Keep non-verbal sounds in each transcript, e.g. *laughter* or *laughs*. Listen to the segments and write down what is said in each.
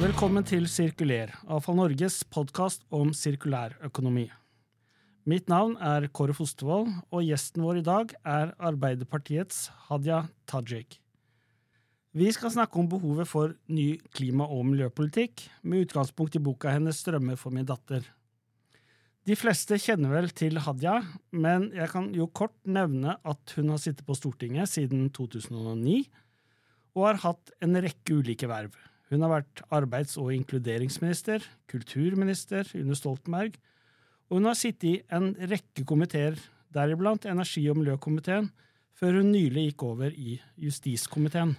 Velkommen til Sirkuler, Avfall Norges podkast om sirkulærøkonomi. Mitt navn er Kåre Fostervoll, og gjesten vår i dag er Arbeiderpartiets Hadia Tajik. Vi skal snakke om behovet for ny klima- og miljøpolitikk, med utgangspunkt i boka hennes 'Strømmer for min datter'. De fleste kjenner vel til Hadia, men jeg kan jo kort nevne at hun har sittet på Stortinget siden 2009, og har hatt en rekke ulike verv. Hun har vært arbeids- og inkluderingsminister, kulturminister under Stoltenberg, og hun har sittet i en rekke komiteer, deriblant energi- og miljøkomiteen, før hun nylig gikk over i justiskomiteen.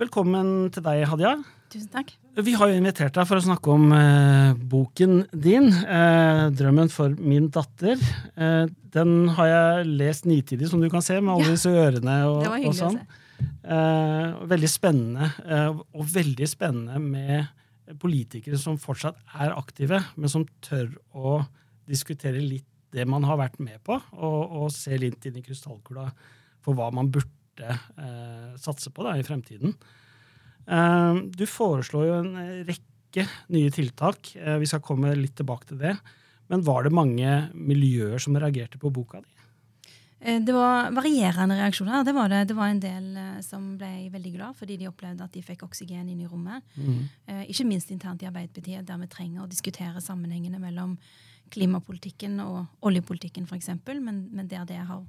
Velkommen til deg, Hadia. Tusen takk. Vi har jo invitert deg for å snakke om eh, boken din, eh, 'Drømmen for min datter'. Eh, den har jeg lest nitidig, som du kan se, med alle Ja. disse ørene og, og sånn. Eh, veldig spennende, eh, og veldig spennende med politikere som fortsatt er aktive, men som tør å diskutere litt det man har vært med på, og, og se litt inn i krystallkula for hva man burde eh, satse på da, i fremtiden. Eh, du foreslår jo en rekke nye tiltak. Eh, vi skal komme litt tilbake til det. Men var det mange miljøer som reagerte på boka di? Eh, Det var varierende reaksjoner. Det var, det. det var en del eh, som ble veldig glad fordi de opplevde at de fikk oksygen inn i rommet. Mm. Ikke minst internt i Arbeiderpartiet, der vi trenger å diskutere sammenhengene mellom klimapolitikken og oljepolitikken, f.eks., men, men der det har,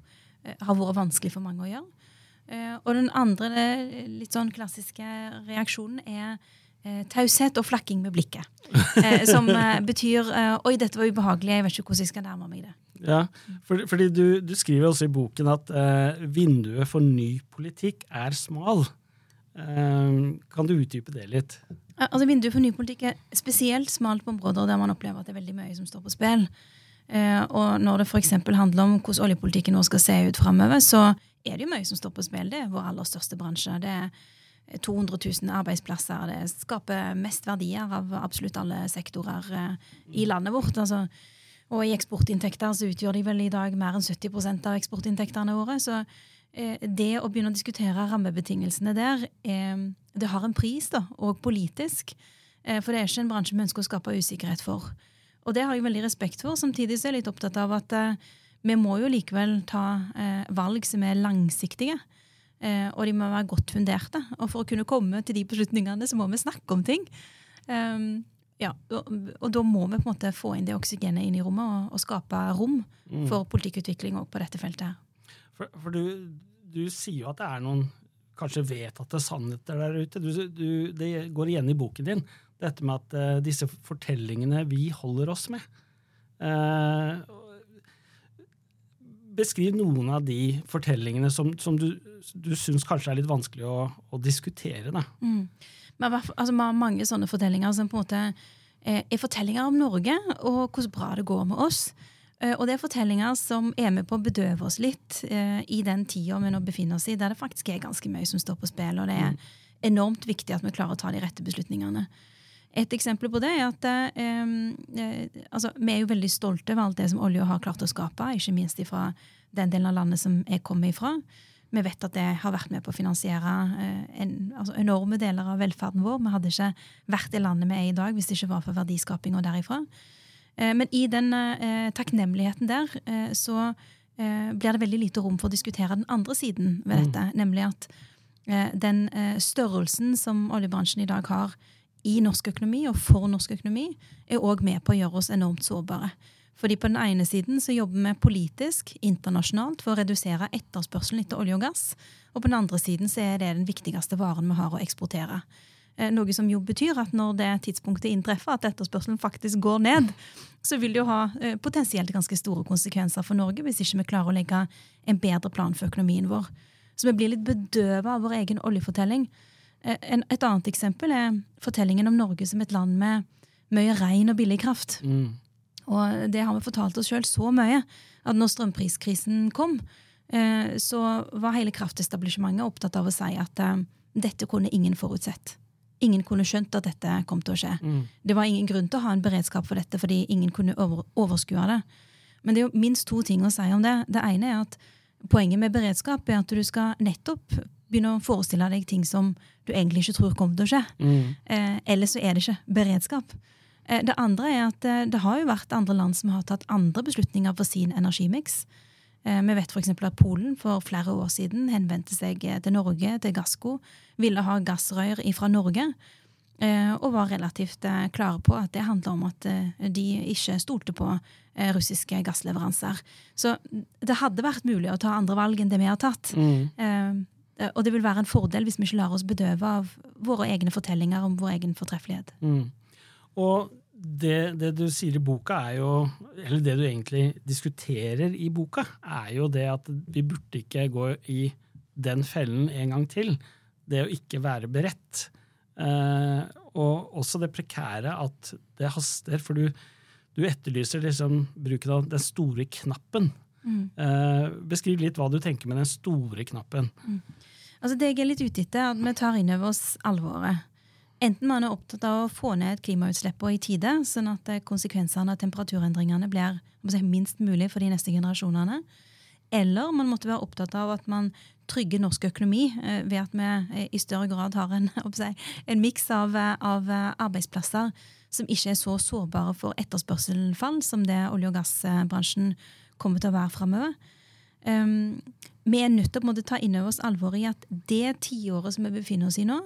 har vært vanskelig for mange å gjøre. Eh, Og den andre litt sånn klassiske reaksjonen er eh, taushet og flakking med blikket. *laughs* Eh, som betyr 'oi, dette var ubehagelig, jeg vet ikke hvordan jeg skal nærme meg det'. Ja, for, fordi du, du skriver også i boken at eh, vinduet for ny politikk er smal. Eh, kan du utdype det litt? Altså Vinduet for ny politikk er spesielt smalt på områder der man opplever at det er veldig mye som står på spill. Eh, og når det f.eks. handler om hvordan oljepolitikken vår skal se ut framover, så er det jo mye som står på spill. Det er vår aller største bransje. Det er 200 000 arbeidsplasser. Det skaper mest verdier av absolutt alle sektorer eh, i landet vårt. Altså, og i eksportinntekter så utgjør de vel i dag mer enn 70% av eksportinntektene våre. Så eh, det å begynne å diskutere rammebetingelsene der, eh, det har en pris, da, og politisk. For det er ikke en bransje vi ønsker å skape usikkerhet for. Og det har jeg veldig respekt for. Samtidig så er jeg litt opptatt av at vi må jo likevel ta eh, valg som er langsiktige. Eh, og de må være godt funderte. Og for å kunne komme til de beslutningene, så må vi snakke om ting. Um, ja, og, og da må vi på en måte få inn det oksygenet inn i rommet og, og skape rom for politikkutvikling òg på dette feltet. her. For, for du, du sier jo at det er noen kanskje vedtatte sannheter der ute. Du, du, det går igjen i boken din, dette med at uh, disse fortellingene vi holder oss med. Eh, beskriv noen av de fortellingene som, som du, du syns kanskje er litt vanskelig å, å diskutere. Da. Mm. Men i altså, vi har mange sånne fortellinger som på en måte eh, er fortellinger om Norge og hvordan bra det går med oss. Eh, og det er fortellinger som er med på å bedøve oss litt eh, i den tida vi nå befinner oss i, der det faktisk er ganske mye som står på spill, og det er enormt viktig at vi klarer å ta de rette beslutningene. Et eksempel på det er at eh, eh, altså, vi er jo veldig stolte over alt det som olje har klart å skape, ikke minst fra den delen av landet som jeg kommer ifra. Vi vet at det har vært med på å finansiere eh, en, altså enorme deler av velferden vår. Vi hadde ikke vært det landet vi er i dag hvis det ikke var for verdiskapinga derifra. Eh, men i den eh, takknemligheten der eh, så blir det veldig lite rom for å diskutere den andre siden ved dette. Nemlig at eh, den størrelsen som oljebransjen i dag har i norsk økonomi og for norsk økonomi, er òg med på å gjøre oss enormt sårbare. Fordi på den ene siden så jobber vi politisk, internasjonalt, for å redusere etterspørselen etter olje og gass. Og på den andre siden så er det den viktigste varen vi har å eksportere. Eh, Noe som jo betyr at når det tidspunktet inntreffer, at etterspørselen faktisk går ned, så vil det jo ha eh, potensielt ganske store konsekvenser for Norge hvis ikke vi klarer å legge en bedre plan for økonomien vår. Så vi blir litt bedøva av vår egen oljefortelling. Eh, en- Et annet eksempel er fortellingen om Norge som et land med mye regn og billig kraft. Mm. Og det har vi fortalt oss sjøl så mye at når strømpriskrisen kom, eh, så var hele kraftetablissementet opptatt av å si at eh, dette kunne ingen forutsett. Ingen kunne skjønt at dette kom til å skje. Mm. Det var ingen grunn til å ha en beredskap for dette, fordi ingen kunne over, overskue det. Men det er jo minst to ting å si om det. Det ene er at poenget med beredskap er at du skal nettopp begynne å forestille deg ting som du egentlig ikke tror kommer til å skje. Mm. Eh, ellers så er det ikke beredskap. Eh, det andre er at eh, det har jo vært andre land som har tatt andre beslutninger for sin energimiks. Eh, vi vet f.eks. at Polen for flere år siden henvendte seg eh, til Norge, til Gassco, ville ha gassrør fra Norge. eh, Og var relativt klare på at det handla om at de ikke stolte på russiske gassleveranser. Så det hadde vært mulig å ta andre valg enn det vi har tatt. Mm. Eh, Og det vil være en fordel hvis vi ikke lar oss bedøve av våre egne fortellinger om vår egen fortreffelighet. Mm. Og det, det du sier i boka, er jo Eller det du egentlig diskuterer i boka, er jo det at vi burde ikke gå i den fellen en gang til. Det å ikke være beredt. Eh, og også det prekære at det haster. For du, du etterlyser liksom bruken av den store knappen. Mm. Eh, beskriv litt hva du tenker med den store knappen. Altså Det jeg er litt ute etter, er at vi tar inn over oss alvoret. Enten man er opptatt av å få ned klimautslippene i tide, sånn at eh, konsekvensene av temperaturendringene blir si, minst mulig for de neste generasjonene. Eller man måtte være opptatt av at man trygger norsk økonomi eh, ved at vi eh, i større grad har en, *laughs* si, en miks av, av arbeidsplasser som ikke er så sårbare for etterspørselfall som det olje- og gassbransjen kommer til å være framover. Um, vi er nødt til å ta inn over oss alvoret i at det tiåret som vi befinner oss i nå,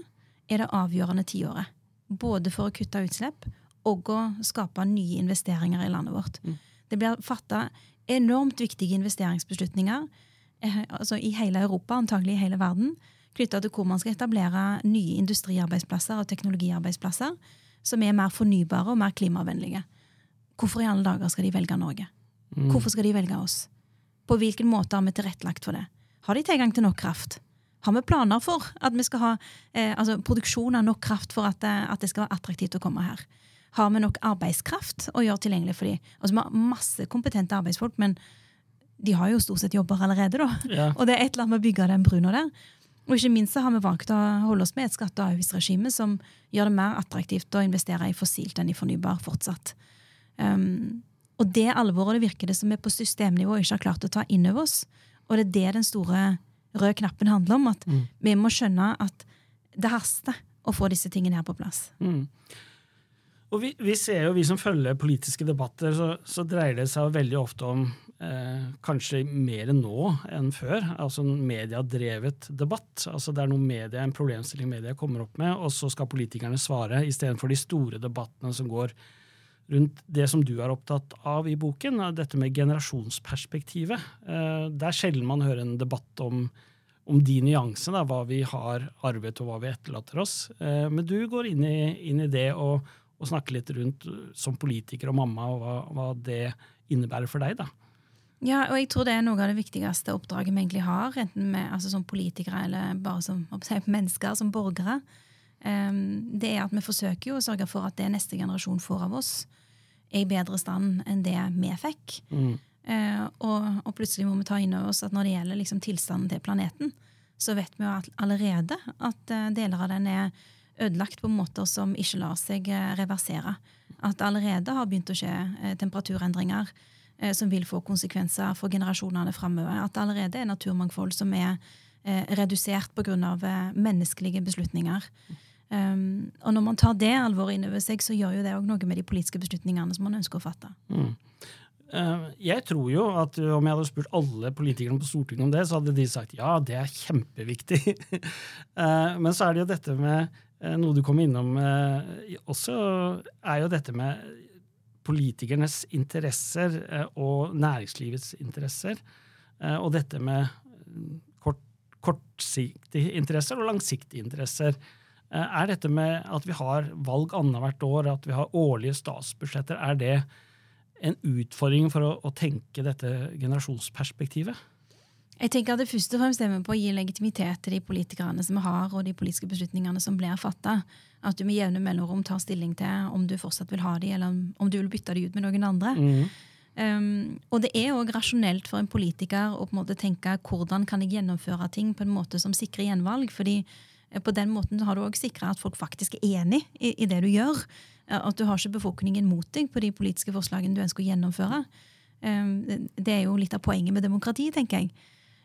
er det avgjørende tiåret. Både for å kutte utslipp og å skape nye investeringer i landet vårt. Mm. Det blir fatta enormt viktige investeringsbeslutninger eh, altså i hele Europa, antagelig i hele verden, knytta til hvor man skal etablere nye industriarbeidsplasser og teknologiarbeidsplasser som er mer fornybare og mer klimavennlige. Hvorfor i alle dager skal de velge Norge? Mm. Hvorfor skal de velge oss? På hvilken måte har vi tilrettelagt for det? Har de tilgang til nok kraft? Har vi planer for at vi skal ha eh, altså produksjon av nok kraft for at, eh, at det skal være attraktivt å komme her? Har vi nok arbeidskraft å gjøre tilgjengelig for dem? Altså, vi har masse kompetente arbeidsfolk, men de har jo stort sett jobber allerede. da. Ja. Og det er et eller annet med å bygge den bruna der. Og ikke minst så har vi valgt å holde oss med et skatte- og avgiftsregime som gjør det mer attraktivt å investere i fossilt enn i fornybar fortsatt. Um, og det alvoret det virker det som vi på systemnivå ikke har klart å ta inn over oss. Og det er det den store røde knappen handler om. At Mm. vi må skjønne at det haster å få disse tingene her på plass. Mm. Og vi, vi ser jo, vi som følger politiske debatter, så, så dreier det seg veldig ofte om eh, kanskje mer nå enn før. Altså en mediedrevet debatt. Altså Det er noe media, en problemstilling media kommer opp med, og så skal politikerne svare, istedenfor de store debattene som går rundt det som du er opptatt av i boken, dette med generasjonsperspektivet. Eh, det er sjelden man hører en debatt om, om de nyansene, hva vi har arvet og hva vi etterlater oss. Eh, men du går inn i, inn i det og, og snakker litt rundt eh, som politiker og mamma, og hva, hva det innebærer for deg. da. Ja, og jeg tror det er noe av det viktigste oppdraget vi egentlig har, enten med, altså som politikere eller bare som mennesker, som borgere. Um, det er at vi forsøker jo å sørge for at det neste generasjon får av oss, er i bedre stand enn det vi fikk. Mm. Eh, og, og plutselig må vi ta inn over oss at når det gjelder liksom, tilstanden til planeten, så vet vi jo at, allerede at eh, deler av den er ødelagt på måter som ikke lar seg eh, reversere. At det allerede har begynt å skje eh, temperaturendringer som vil få konsekvenser for generasjonene framover. At det allerede er naturmangfold som er redusert pga. Menneskelige beslutninger. Um, og når man tar det alvoret inn over seg, så gjør jo det òg noe med de politiske beslutningene som man ønsker å fatte. Mm. Eh, Jeg tror jo at uh, om jeg hadde spurt alle politikerne på Stortinget om det, så hadde de sagt ja, det er kjempeviktig. *laughs* Eh, Men så er det jo dette med eh, noe du kom innom eh, også, er jo dette med politikernes interesser eh, og næringslivets interesser. eh, Og dette med kort, kortsiktige interesser og langsiktige interesser. Eh, Er dette med at vi har valg annethvert år, at vi har årlige statsbudsjetter, er det en utfordring for å, å tenke dette generasjonsperspektivet? Jeg tenker at det først og fremst er med på å gi legitimitet til de politikerne som vi har, og de politiske beslutningene som blir fatta. At du med jevne mellomrom tar stilling til om du fortsatt vil ha de, eller om- du vil bytte de ut med noen andre. Mm. Um, og det er òg rasjonelt for en politiker å på en måte tenke hvordan kan jeg gjennomføre ting på en måte som sikrer gjenvalg. Fordi På den måten har du òg sikra at folk faktisk er enig i, i det du gjør. Eh, At du har ikke befolkningen mot deg på de politiske forslagene du ønsker å gjennomføre. Eh, Det er jo litt av poenget med demokrati, tenker jeg.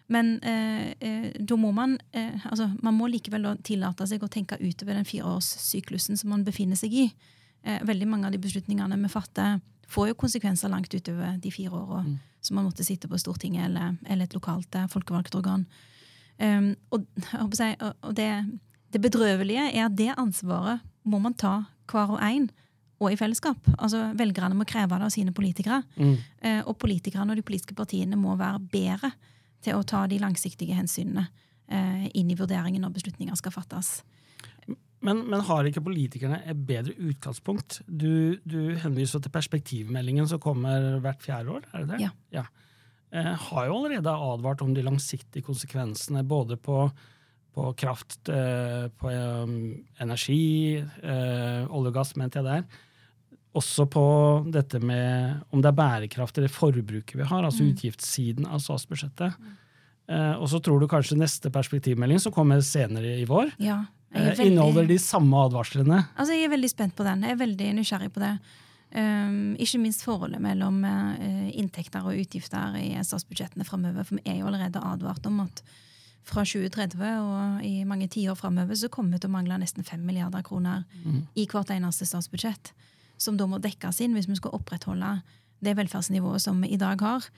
Men eh, eh, da må man eh, altså, Man må likevel tillate seg å tenke utover den fireårssyklusen som man befinner seg i. Eh, veldig mange av de beslutningene vi fatter, får jo konsekvenser langt utover de fire åra Mm. som man måtte sitte på Stortinget eller, eller et lokalt eh, folkevalgt organ. Um, *laughs* og og, det, det bedrøvelige er at det ansvaret må man ta hver og en, og i fellesskap. Altså Velgerne må kreve det av sine politikere. Mm. Uh, og politikerne og de politiske partiene må være bedre til å ta de langsiktige hensynene uh, inn i vurderingen når beslutninger skal fattes. Men, men har ikke politikerne et bedre utgangspunkt? Du, du henviser til perspektivmeldingen som kommer hvert fjerde år, er det det? Ja. Eh, har jo allerede advart om de langsiktige konsekvensene både på, på kraft, eh, på eh, energi, eh, olje og gass, mente jeg der. Også på dette med om det er bærekraft i det forbruket vi har, altså Mm. utgiftssiden av statsbudsjettet. Eh, og så tror du kanskje neste perspektivmelding, som kommer senere i vår, Ja, eh, veldig- inneholder de samme advarslene. Altså, Jeg er veldig spent på den. Jeg er veldig nysgjerrig på det. Um, ikke minst forholdet mellom eh, inntekter og utgifter i statsbudsjettene framover. For vi er jo allerede advart om at fra 2030 og i mange tiår framover så kommer vi til å mangle nesten 5 milliarder kroner i hvert eneste statsbudsjett. Som da må dekkes inn hvis vi skal opprettholde det velferdsnivået som vi i dag har.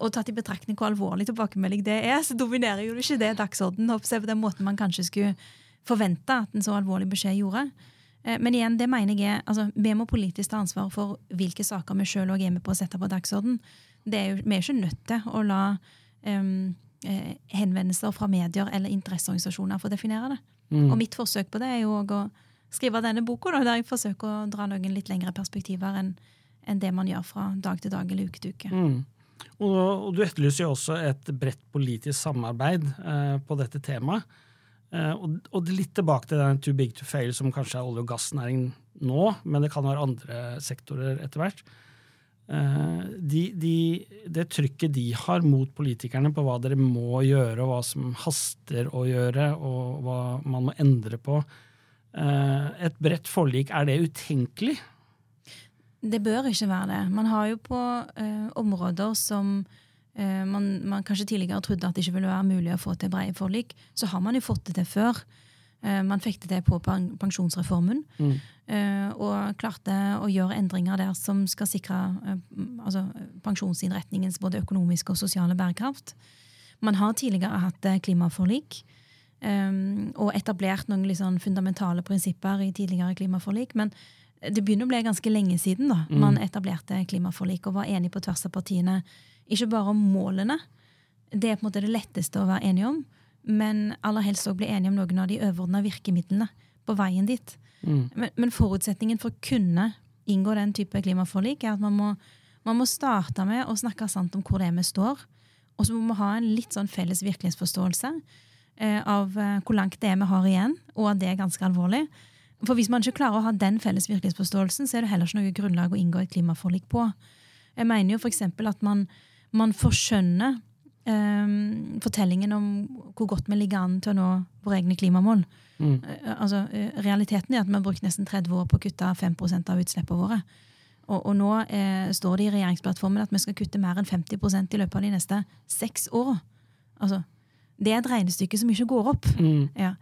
Og tatt i betraktning hvor alvorlig tilbakemelding det er, så dominerer jo ikke det dagsordenen på den måten man kanskje skulle forvente at en så alvorlig beskjed gjorde. Eh, Men igjen, det mener jeg altså, vi må politisk ta ansvar for hvilke saker vi sjøl er med på å sette på dagsorden. Det er jo, vi er ikke nødt til å la eh, henvendelser fra medier eller interesseorganisasjoner få definere det. Mm. Og mitt forsøk på det er jo å skrive denne boka, da, der jeg forsøker å dra noen litt lengre perspektiver enn en det man gjør fra dag til dag eller uke til uke. Mm. Og, og du etterlyser jo også et bredt politisk samarbeid eh, på dette temaet. Eh, og, litt tilbake til den too big to fail, som kanskje er olje- og gassnæring nå, men det kan være andre sektorer etter hvert. Eh, de, de, det trykket de har mot politikerne på hva dere må gjøre, og hva som haster å gjøre, og hva man må endre på. Eh, et bredt forlik, er det utenkelig? Det bør ikke være det. Man har jo på områder som man, man kanskje tidligere trodde at det ikke ville være mulig å få til brede forlik, så har man jo fått det til før. Eh, man fikk det til på pensjonsreformen, Mm. eh, og klarte å gjøre endringer der som skal sikre eh, altså, pensjonsinnretningens både økonomiske og sosiale bærekraft. Man har tidligere hatt eh, klimaforlik. Og etablert noen sånn fundamentale prinsipper i tidligere klimaforlik. Men det begynner å bli ganske lenge siden da Mm. man etablerte klimaforlik og var enig på tvers av partiene. Ikke bare om målene, det er på en måte det letteste å være enig om, men aller helst også bli enig om noen av de overordna virkemidlene på veien dit. Mm. Men, men forutsetningen for å kunne inngå den type klimaforlik er at man må, man må starte med å snakke sant om hvor det er vi står. Og så må vi ha en litt sånn felles virkelighetsforståelse eh, av eh, hvor langt det er vi har igjen, og at det er ganske alvorlig. For hvis man ikke klarer å ha den felles virkelighetsforståelsen, så er det heller ikke noe grunnlag å inngå et klimaforlik på. Jeg mener jo f.eks. at man, man forskjønner um, fortellingen om hvor godt vi ligger an til å nå våre egne klimamål. Mm. Eh, altså, eh, realiteten er at vi har brukt nesten 30 år på å kutte 5% av utslippene våre. Og, og nå eh, står det i regjeringsplattformen at vi skal kutte mer enn 50% i løpet av de neste seks åra. Altså, det er et regnestykke som ikke går opp. Mm. Ja.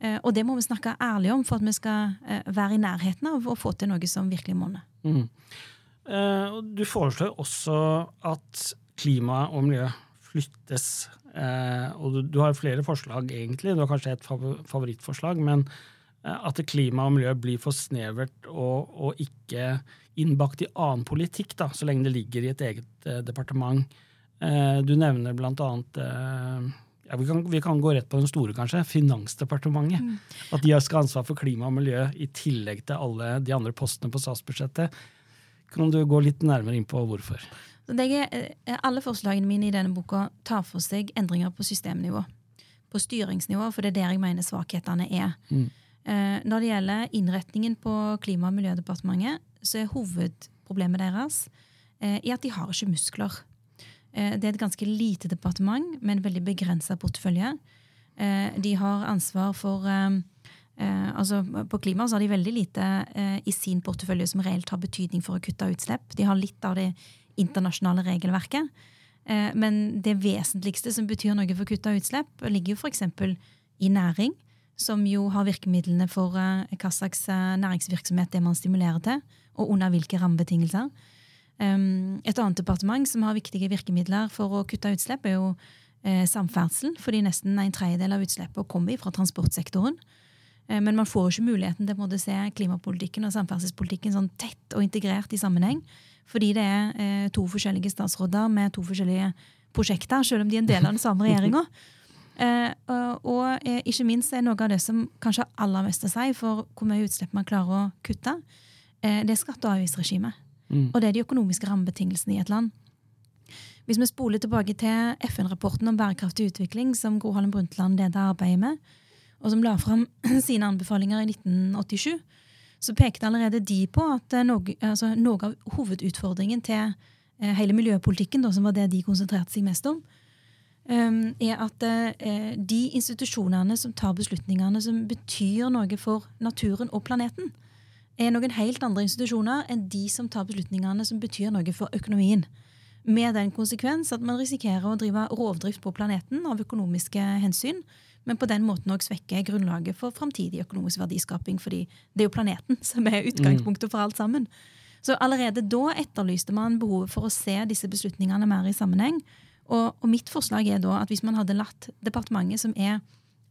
Eh, og det må vi snakke ærlig om for at vi skal eh, være i nærheten av å få til noe som virkelig monner. Mm. Eh, du foreslår også at klima og miljø flyttes. Eh, og du, du har flere forslag, egentlig. Du har kanskje et favorittforslag, men eh, at klima og miljø blir for snevert og, og ikke innbakt i annen politikk, da, så lenge det ligger i et eget eh, departement. Eh, du nevner blant annet eh, ja, vi, kan, vi kan gå rett på den store, kanskje. Finansdepartementet. At de skal ha ansvar for klima og miljø i tillegg til alle de andre postene på statsbudsjettet. Kan du gå litt nærmere inn på hvorfor? Er, eh, alle forslagene mine i denne boka tar for seg endringer på systemnivå. På styringsnivå, for det er der jeg mener svakhetene er. Mm. Eh, Når det gjelder innretningen på Klima- og miljødepartementet, så er hovedproblemet deres eh, i at de har ikke muskler. Eh, Det er et ganske lite departement med en veldig begrensa portefølje. de har ansvar for altså På klima så har de veldig lite i sin portefølje som reelt har betydning for å kutte utslipp. De har litt av det internasjonale regelverket. men det vesentligste som betyr noe for å kutte utslipp, ligger jo f.eks. i næring som jo har virkemidlene for uh, hva slags uh, næringsvirksomhet det man stimulerer til, og under hvilke rammebetingelser. Um, et annet departement som har viktige virkemidler for å kutte utslipp, er jo samferdsel, fordi nesten en tredjedel av utslippene kommer fra transportsektoren. Men man får ikke muligheten til å se klimapolitikken og samferdselspolitikken sånn tett og integrert i sammenheng, fordi det er to forskjellige statsråder med to forskjellige prosjekter, selv om de er en del av den samme regjeringa. *laughs* Eh, og eh, ikke minst er noe av det som kanskje har aller mest å si for hvor mye utslipp man klarer å kutte, eh, det er skatte- og avgiftsregimet. Mm. Og det er de økonomiske rammebetingelsene i et land. Hvis vi spoler tilbake til FN-rapporten om bærekraftig utvikling, som Gro Harlem Brundtland leder arbeidet med, og som la fram *clears throat* sine anbefalinger i 1987, så pekte allerede de på at noe, altså, noe av hovedutfordringen til hele miljøpolitikken, da, som var det de konsentrerte seg mest om, um, er at uh, de institusjonene som tar beslutningene som betyr noe for naturen og planeten, er noen helt andre institusjoner enn de som tar beslutningene som betyr noe for økonomien. Med den konsekvens at man risikerer å drive rovdrift på planeten av økonomiske hensyn, men på den måten òg svekke grunnlaget for framtidig økonomisk verdiskaping. fordi det er jo planeten *laughs* som er utgangspunktet for alt sammen. Så allerede da etterlyste man behovet for å se disse beslutningene mer i sammenheng. Og, og, mitt forslag er da at hvis man hadde latt departementet, som er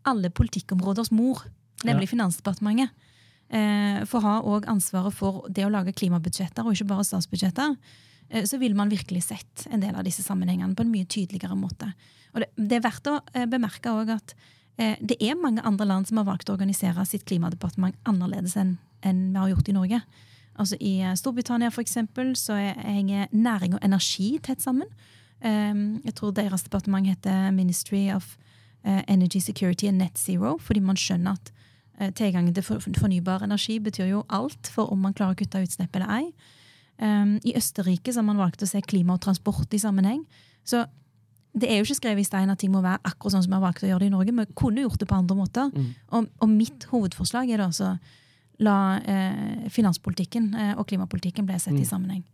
alle politikkområders mor, nemlig ja. Finansdepartementet, eh, få ha òg ansvaret for det å lage klimabudsjetter, og ikke bare statsbudsjetter, eh, så ville man virkelig sett en del av disse sammenhengene på en mye tydeligere måte. Og det, det er verdt å eh, bemerke òg at det er mange andre land som har valgt å organisere sitt klimadepartement annerledes enn en vi har gjort i Norge. Altså I eh, Storbritannia for eksempel, så henger næring og energi tett sammen. Um, jeg tror deres departement heter Ministry of uh, Energy Security and Net Zero, fordi man skjønner at tilgangen til fornybar energi betyr jo alt for om man klarer å kutte utslipp eller ei. Um, I Østerrike har man valgt å se klima og transport i sammenheng. Så det er jo ikke skrevet i stein at ting må være akkurat sånn som vi har valgt å gjøre det i Norge. Vi kunne gjort det på andre måter. Mm. Og, og, mitt hovedforslag er da altså la eh, finanspolitikken eh, og klimapolitikken bli sett mm. i sammenheng.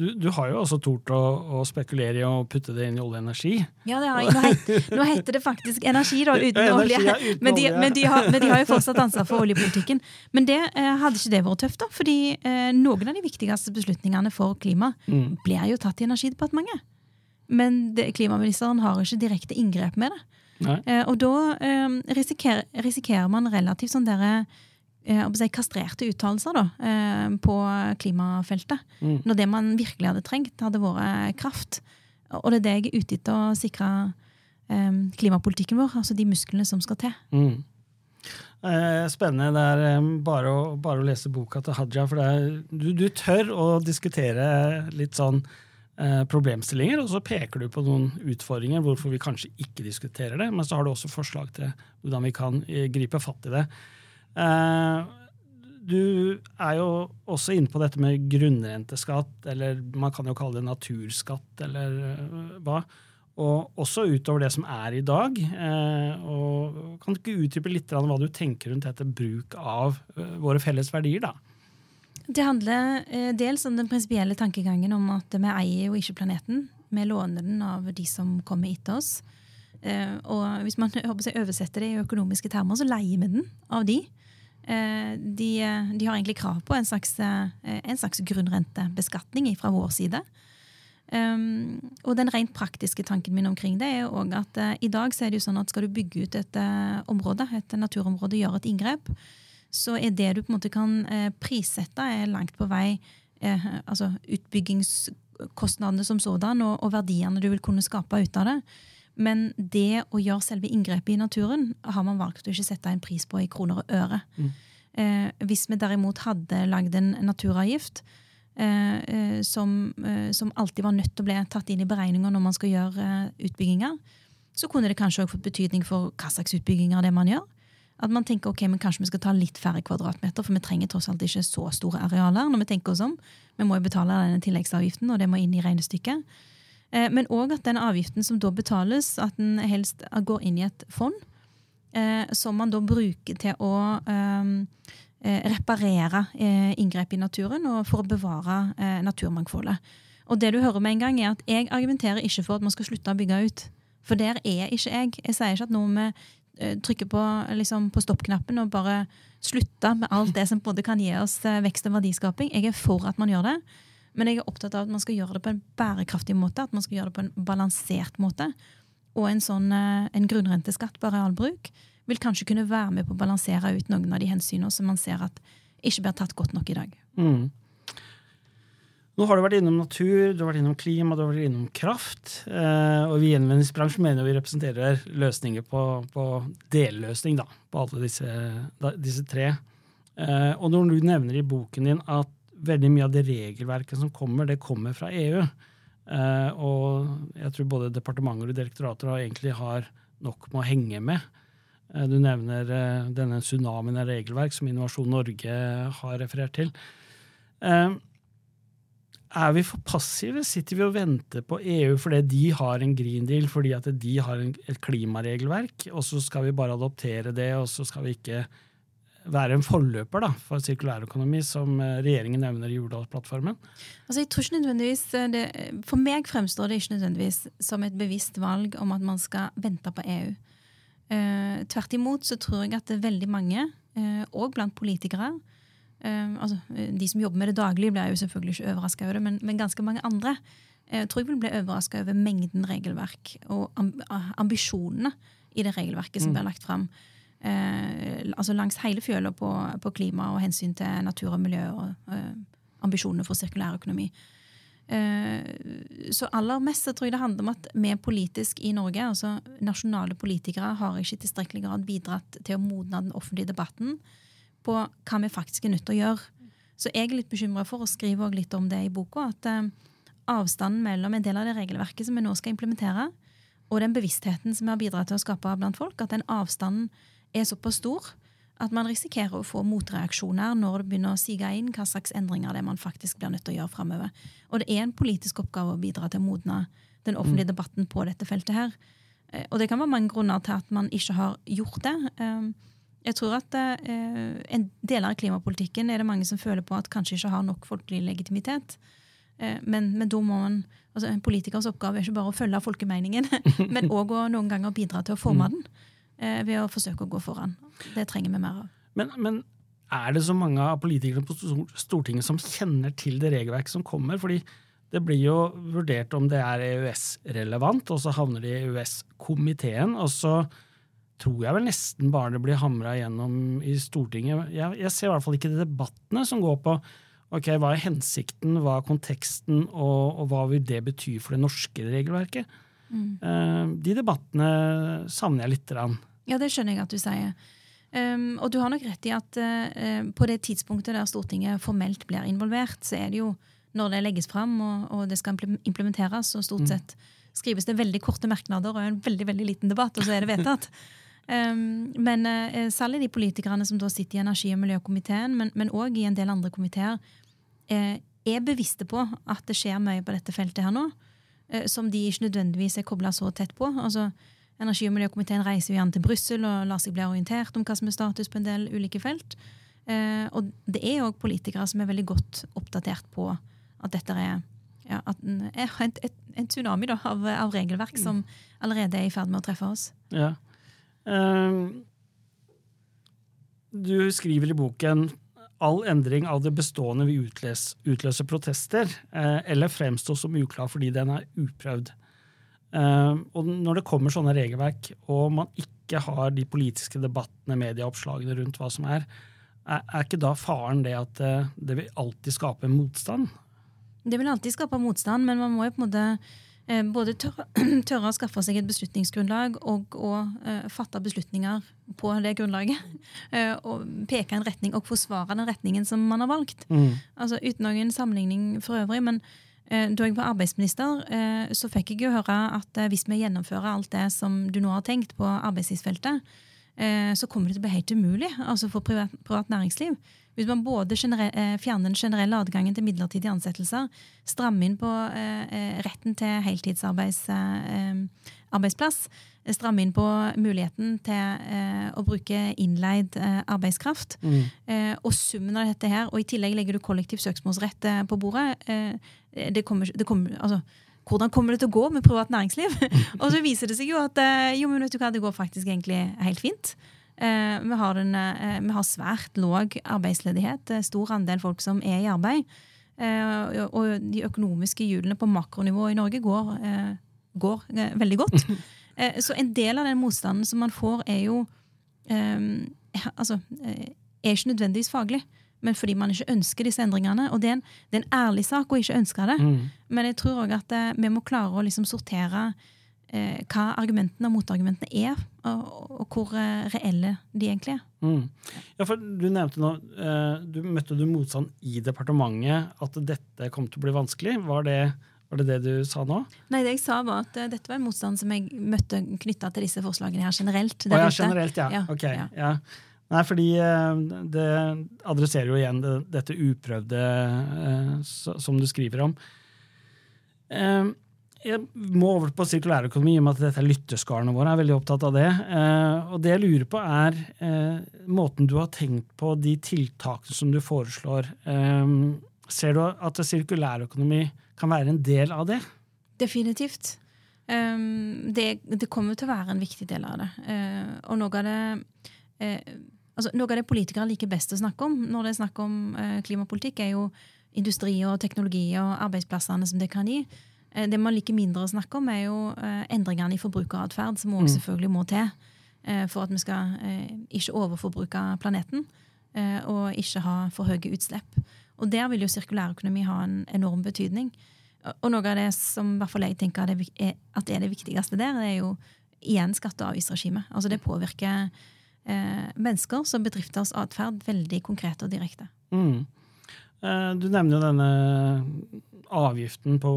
Du, du, har jo også tort å, å, spekulere i å putte det inn i olje og energi. Ja, det har jeg. Nå, het, nå heter det faktisk energi, da, uten energi, olje. Ja, uten men, de, olje. Men, de har, men, de, har, jo fortsatt ansvar for oljepolitikken. Men det eh, hadde ikke det vært tøft, da. Fordi eh, noen av de viktigste beslutningene for klima mm. blir jo tatt i Energidepartementet. Men det, klimaministeren har ikke direkte inngrep med det. Eh, og da eh, risikerer, risikerer, man relativt sånn derre Eh, kastrerte uttalelser eh, på klimafeltet. Mm. Når det man virkelig hadde trengt, hadde vært kraft. Og det er det jeg er ute etter å sikre eh, klimapolitikken vår. Altså de musklene som skal til. Mm. Eh, spennende. Det er eh, bare å, bare å, lese boka til Haja. For er, du, du, tør å diskutere litt sånn problemstillinger, og så peker du på noen utfordringer hvorfor vi kanskje ikke diskuterer det. Men så har du også forslag til hvordan vi kan gripe fatt i det. Eh, du er jo også inne på dette med grunnrenteskatt, eller man kan jo kalle det naturskatt, eller eh, hva. Og også utover det som er i dag. Eh, og kan du ikke utdype litt hva du tenker rundt dette bruk av våre felles verdier? da? Det handler dels om den prinsipielle tankegangen om at vi eier jo ikke planeten. Vi låner den av de som kommer etter oss. Og hvis man *laughs* oversetter det i økonomiske termer, så leier vi den av de. Eh, de, de, har egentlig krav på en slags, eh, en slags grunnrentebeskatning fra vår side. Um, og den rent praktiske tanken min omkring det er jo at uh, i dag så er det jo sånn at skal du bygge ut et uh, område, et naturområde, gjøre et inngrep, så er det du på en måte kan uh, prissette, er langt på vei altså utbyggingskostnadene som sådan, og, og verdiene du vil kunne skape ut av det. Men det å gjøre selve inngrepet i naturen har man valgt å ikke sette en pris på i kroner og øre. Mm. Eh, hvis vi derimot hadde lagd en naturavgift eh, eh, som, eh, som, alltid var nødt til å bli tatt inn i beregninger når man skal gjøre eh, utbygginger, så kunne det kanskje også fått betydning for hva slags utbygginger det man gjør. At man tenker ok, men kanskje vi skal ta litt færre kvadratmeter, for vi trenger tross alt ikke så store arealer. når Vi tenker oss om. Vi må jo betale denne tilleggsavgiften, og det må inn i regnestykket. Eh, men òg at den avgiften som da betales, at den helst går inn i et fond. eh, som man da bruker til å eh, eh reparere inngrep i naturen og for å bevare naturmangfoldet. Og det du hører med en gang er at Jeg argumenterer ikke for at man skal slutte å bygge ut. For der er ikke jeg. Jeg sier ikke at nå vi eh, trykker på, liksom, på stoppknappen og bare slutte med alt det som både kan gi oss vekst og verdiskaping. Jeg er for at man gjør det. Men jeg er opptatt av at man skal gjøre det på en bærekraftig måte. At man skal gjøre det på en balansert måte. Og en sånn en grunnrenteskatt på arealbruk vil kanskje kunne være med på å balansere ut noen av de hensynene som man ser at ikke blir tatt godt nok i dag. Mm. Nå har du vært innom natur, du har vært innom klima, du har vært innom kraft. Eh, og vi i gjenvinningsbransjen mener vi representerer løsninger på, på delløsning da, på alle disse, disse tre. Eh, og når du nevner i boken din at veldig mye av det regelverket som kommer, det kommer fra EU. Eh, og jeg tror både departementer og direktorater har egentlig har nok med å henge med. Du nevner denne tsunamien av regelverk som Innovasjon Norge har referert til. Eh, er vi for passive? Sitter vi og venter på EU fordi de har en green deal, fordi at de har et klimaregelverk, og så skal vi bare adoptere det, og så skal vi ikke være en forløper da, for sirkulærøkonomi, som regjeringen nevner i Jordalsplattformen? Altså, jeg tror ikke nødvendigvis det, For meg fremstår det ikke nødvendigvis som et bevisst valg om at man skal vente på EU. Uh, tvert imot så tror jeg at veldig mange, eh, og blant politikere eh, altså, De som jobber med det daglig, blir jo selvfølgelig ikke overraska over det, men, men, ganske mange andre uh, tror jeg vil bli overraska over mengden regelverk og ambisjonene i det regelverket som mm. blir lagt fram. Uh, altså langs hele fjøla på, på, klima og hensyn til natur og miljø og uh, ambisjonene for sirkulær økonomi. Eh, så aller mest tror jeg det handler om at vi politisk i Norge, altså nasjonale politikere, har ikke i tilstrekkelig grad bidratt til å modne den offentlige debatten på hva vi faktisk er nødt til å gjøre. Så jeg er litt bekymra for, å skrive litt om det i boka, at eh, avstanden mellom en del av det regelverket som vi nå skal implementere, og den bevisstheten som vi har bidratt til å skape blant folk, at den avstanden er såpass stor at man risikerer å få motreaksjoner når det begynner å sige inn hva slags endringer det er man faktisk blir nødt til å gjøre fremover. Og det er en politisk oppgave å bidra til å modne den offentlige mm. debatten på dette feltet her. Eh, og det kan være mange grunner til at man ikke har gjort det. Jeg tror at eh, en del av klimapolitikken er det mange som føler på at kanskje ikke har nok folkelig legitimitet. Eh, men, men man, altså En politikers oppgave er ikke bare å følge folkemeningen, *laughs* men òg noen ganger bidra til å forme mm. den eh, ved å forsøke å gå foran. Det trenger vi mer av. Men, men, er det så mange av politikerne på Stortinget som kjenner til det regelverket som kommer? Fordi det blir jo vurdert om det er EØS-relevant, og så havner det i EØS-komiteen. Og så tror jeg vel nesten bare det blir hamra gjennom i Stortinget. Jeg, jeg ser i hvert fall ikke de debattene som går på ok, hva er hensikten, hva er konteksten, og, og hva vil det bety for det norske regelverket? Mm. Uh, de debattene savner jeg lite grann. Ja, det skjønner jeg at du sier. Um, og du har nok rett i at uh, på det tidspunktet der Stortinget formelt blir involvert, så er det jo når det legges fram og, og det skal implementeres, og stort mm. sett skrives det veldig korte merknader og en veldig veldig liten debatt, og så er det vedtatt. *laughs* um, men uh, særlig de politikerne som da sitter i energi- og miljøkomiteen, men òg i en del andre komiteer, uh, er bevisste på at det skjer mye på dette feltet her nå, uh, som de ikke nødvendigvis er kobla så tett på. altså Energi- og miljøkomiteen reiser jo gjerne til Brussel og lar seg bli orientert om hva som er status på en del ulike felt. Eh, og det er òg politikere som er veldig godt oppdatert på at dette er, ja, at er en, en, tsunami da, av, av, regelverk som allerede er i ferd med å treffe oss. Ja. Um, du skriver i boken all endring av det bestående vil utløse, utløse protester, eh, eller fremstå som uklar fordi den er uprøvd. Uh, og når det kommer sånne regelverk, og man ikke har de politiske debattene, medieoppslagene rundt hva som er, er, ikke da faren det at uh, det vil alltid skape motstand? Det vil alltid skape motstand, men man må jo på en måte både tørre, *clears throat* tørre, å skaffe seg et beslutningsgrunnlag og, og fatte beslutninger på det grunnlaget. *laughs* og peke en retning og forsvare den retningen som man har valgt. Mm. Altså Uten noen sammenligning for øvrig. men Eh, da jeg var arbeidsminister, eh, så fikk jeg jo høre at eh, hvis vi gjennomfører alt det som du nå har tenkt på arbeidslivsfeltet, eh, så kommer det til å bli helt umulig altså for privat, privat næringsliv. Hvis man både eh, fjerner den generelle adgangen til midlertidige ansettelser, strammer inn på eh, eh retten til heltidsarbeidsplass, eh, stramme inn på muligheten til eh, å bruke innleid arbeidskraft, mm. og summen av dette her, og i tillegg legger du kollektiv søksmålsrett på bordet det kommer, det kommer, altså, hvordan kommer det til å gå med privat næringsliv? *laughs* og så viser det seg jo at jo, men vet du hva, det går faktisk egentlig helt fint. Eh, vi, har den, eh, vi, har svært låg arbeidsledighet. Stor andel folk som er i arbeid. Eh, og de økonomiske hjulene på makronivå i Norge går, går veldig godt. *laughs* så en del av den motstanden som man får, er jo altså, er ikke nødvendigvis faglig men fordi man ikke ønsker disse endringene. Og det er en, det er en ærlig sak å ikke ønske det. Mm. Men jeg tror òg at vi må klare å liksom sortere eh, hva argumentene og motargumentene er, og, og, hvor eh, reelle de egentlig er. Mm. Ja, for Du nevnte nå, eh, du møtte du motstand i departementet, at dette kom til å bli vanskelig. Var det, var det det du sa nå? Nei, det jeg sa var at uh, dette var en motstand som jeg møtte knytta til disse forslagene her generelt. Å, ja, generelt, ja. ja ok. Ja. ja. Nei, fordi uh, det adresserer jo igjen dette uprøvde uh, som du skriver om. Uh, jeg må over på sirkulærøkonomi, i og med at dette er lytterskarene våre. er veldig opptatt av det. Eh, og det jeg lurer på, er eh, måten du har tenkt på de tiltakene som du foreslår. Eh, ser du at sirkulærøkonomi kan være en del av det? Definitivt. Um, det, det, kommer til å være en viktig del av det. Og noe av det altså, Noe av det politikere liker best å snakke om når det er snakk om eh, klimapolitikk, er jo industri og teknologi og arbeidsplassene som det kan gi. Eh, det man liker mindre å snakke om, er jo eh, endringene i forbrukeratferd, som også mm. selvfølgelig må til eh, for at vi skal ikke overforbruke planeten og ikke ha for høye utslipp. Og der vil jo sirkulærøkonomi ha en enorm betydning. Og noe av det som hvert fall jeg tenker at er det viktigste der, det er jo igjen skatte- og avgiftsregimet. Altså det påvirker eh, menneskers og bedrifters atferd veldig konkret og direkte. Mm. Eh, du nevner jo denne avgiften på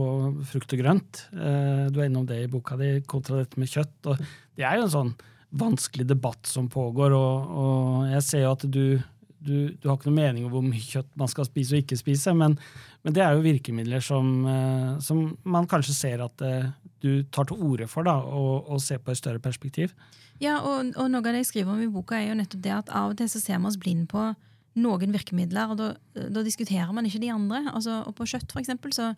frukt og grønt. Eh, du er innom det i boka di, kontra dette med kjøtt. og Det er jo en sånn vanskelig debatt som pågår, og, og jeg ser jo at du, du, du, har ikke noe mening om hvor mye kjøtt man skal spise og ikke spise, men, men det er jo virkemidler som, som, man kanskje ser at du tar til orde for, da, og, og ser på et større perspektiv. Ja, og, og noe av det jeg skriver om i boka, er jo nettopp det at av og til så ser man oss blind på noen virkemidler, og da, da, diskuterer man ikke de andre. Altså, og på kjøtt, for eksempel, så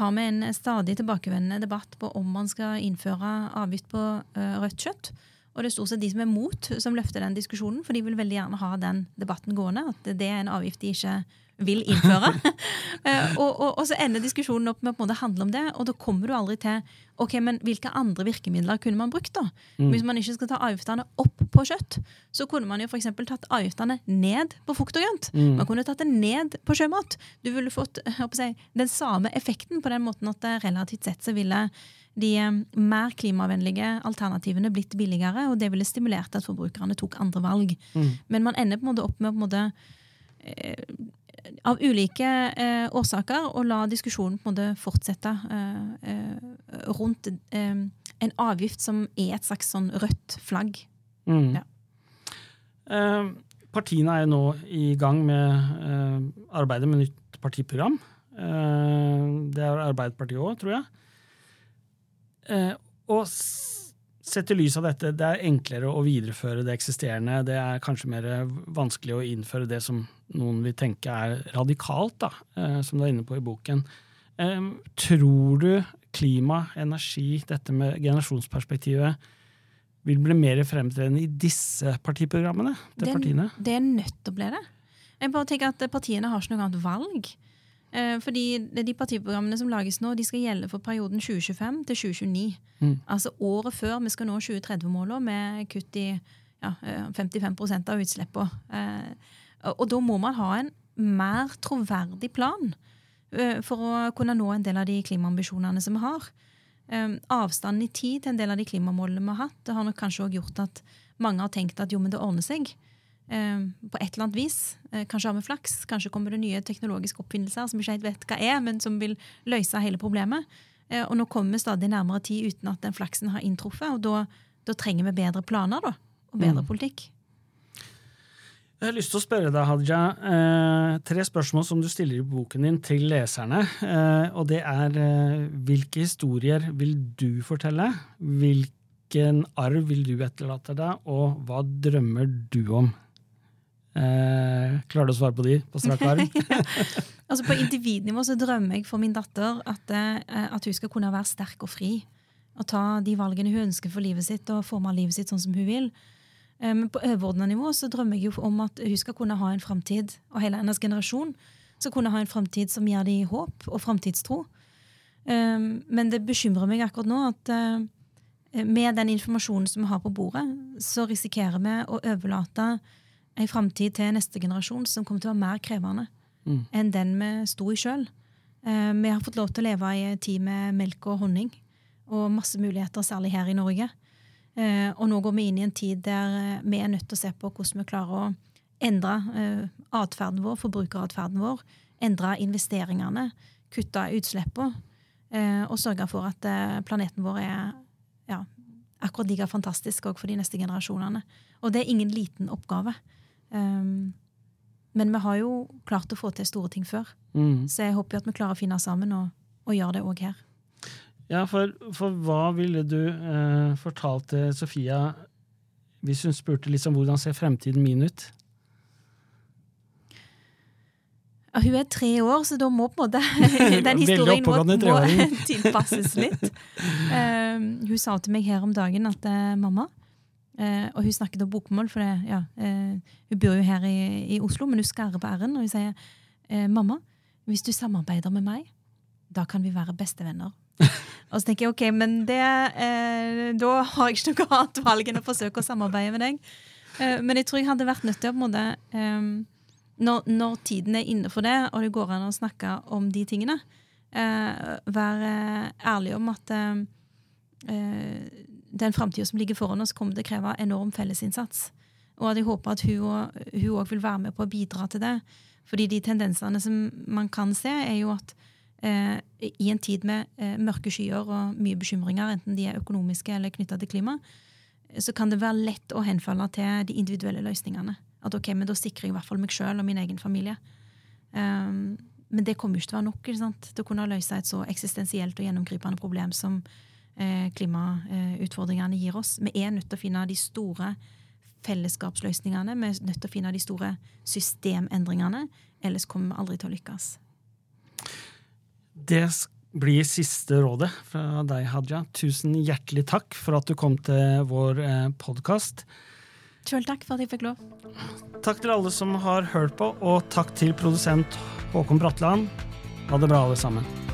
har vi en stadig tilbakevendende debatt på om man skal innføre avgift på uh, rødt kjøtt. Og det er stort sett de som er mot, som løfter den diskusjonen, for de vil veldig gjerne ha den debatten gående. At det er en avgift de ikke vil innføre. *laughs* Eh, og, og, og, så ender diskusjonen opp med å handle om det, og da kommer du aldri til ok, men hvilke andre virkemidler kunne man brukt. da? Mm. Hvis man ikke skal ta avgiftene opp på kjøtt, så kunne man jo for tatt avgiftene ned på frukt og grønt. Mm. Man kunne tatt det ned på sjømat. Du ville fått si, den samme effekten på den måten at det relativt sett så ville de eh, mer klimavennlige alternativene blitt billigere, og det ville stimulert at forbrukerne tok andre valg. Mm. Men man ender på en måte opp med å på en måte, eh, av ulike eh, årsaker å la diskusjonen på en måte fortsette eh, eh, rundt eh, en avgift som er et slags sånn rødt flagg. Mm. Ja. Eh, partiene er jo nå i gang med arbeidet med nytt partiprogram. det er Arbeiderpartiet òg, tror jeg. og Sett i lys av dette, det er enklere å videreføre det eksisterende. Det er kanskje mer vanskelig å innføre det som noen vil tenke er radikalt, da, eh, som du er inne på i boken. Tror du klima, energi, dette med generasjonsperspektivet vil bli mer fremtredende i disse partiprogrammene til det, partiene? Det er nødt til å bli det. Jeg bare tenker at Partiene har ikke noe annet valg. Eh, fordi De partiprogrammene som lages nå, de skal gjelde for perioden 2025 til 2029. Mm. Altså året før vi skal nå 2030-måla med kutt i ja, 55 eh, av utslippene. Eh, og da må man ha en mer troverdig plan for å kunne nå en del av de klimaambisjonene som vi har. Avstanden i tid til en del av de klimamålene vi har hatt, det har nok kanskje også gjort at mange har tenkt at jo, men det ordner seg. Eh, på et eller annet vis. Eh, kanskje har vi flaks, kanskje kommer det nye teknologiske oppfinnelser som vi ikke helt vet hva er, men som vil løse hele problemet. Eh, og nå kommer vi stadig nærmere tid uten at den flaksen har inntruffet, og da, da trenger vi bedre planer. da. og bedre Mm. politikk. Jeg har lyst til å spørre deg, Hadia, eh, tre spørsmål som du stiller i boken din til leserne. Eh, og det er eh, hvilke historier vil du fortelle? Hvilken arv vil du etterlate deg, og hva drømmer du om? Eh, klarer du å svare på de på strak arm? *laughs* Altså På individnivå så drømmer jeg for min datter at, eh, at hun skal kunne være sterk og fri. Og ta de valgene hun ønsker for livet sitt, og forme livet sitt sånn som hun vil. Eh, Men på overordna nivå så drømmer jeg jo om at hun skal kunne ha en framtid, og hele hennes generasjon skal kunne ha en framtid som gir dem håp og framtidstro. Eh, Men det bekymrer meg akkurat nå at eh, med den informasjonen som vi har på bordet, så risikerer vi å overlate en framtid til neste generasjon som kommer til å være mer krevende Mm. enn den vi sto i sjøl. Vi har fått lov til å leve i en tid med melk og honning og masse muligheter, særlig her i Norge. Eh, Og nå går vi inn i en tid der eh, vi er nødt til å se på hvordan vi klarer å endre eh, atferden vår, forbrukeratferden vår, endre investeringene, kutte utslippene, eh, og sørge for at eh, planeten vår er ja, akkurat like fantastisk òg for de neste generasjonene. Og det er ingen liten oppgave. Um, men vi har jo klart å få til store ting før, Mm. så jeg håper jo at vi klarer å finne sammen og, og gjøre det òg her. Ja, for, for hva ville du eh, fortalt til Sofia hvis hun spurte liksom hvordan ser fremtiden min ut? Ja, hun er tre år, så da må på en måte *laughs* den historien må, må *laughs* tilpasses litt. Um, hun sa til meg her om dagen at eh, mamma eh, Og hun snakket om bokmål, for det, ja, eh, hun bor jo her i, i Oslo, men hun skarrer på r-en. Og hun sier eh, mamma, hvis du samarbeider med meg, da kan vi være bestevenner. *laughs* og så tenker jeg ok, men det, eh, da har jeg ikke noe annet valg enn å forsøke å samarbeide med deg. Eh, men jeg tror jeg hadde vært nødt til å på en måte eh, når, når tiden er inne for det, og det går an å snakke om de tingene, eh, være ærlig om at eh, eh, den framtida som ligger foran oss, kommer til å kreve enorm fellesinnsats. Og at jeg håper at hun òg vil være med på å bidra til det. Fordi de tendensene som man kan se, er jo at eh, i en tid med eh, mørke skyer og mye bekymringer, enten de er økonomiske eller knytta til klima, så kan det være lett å henfalle til de individuelle løsningene. At ok, men da sikrer jeg i hvert fall meg sjøl og min egen familie. Um, men det kommer jo ikke til å være nok ikke sant? til å kunne løse et så eksistensielt og gjennomgripende problem som klimautfordringene gir oss. Vi er nødt til å finne de store fellesskapsløsningene. Vi er nødt til å finne de store systemendringene. Ellers kommer vi aldri til å lykkes. Det blir siste rådet fra deg, Hadia. Tusen hjertelig takk for at du kom til vår eh, podkast. Sjøl takk for at jeg fikk lov. Takk til alle som har hørt på, og takk til produsent Håkon Bratland. Ha det bra, alle sammen.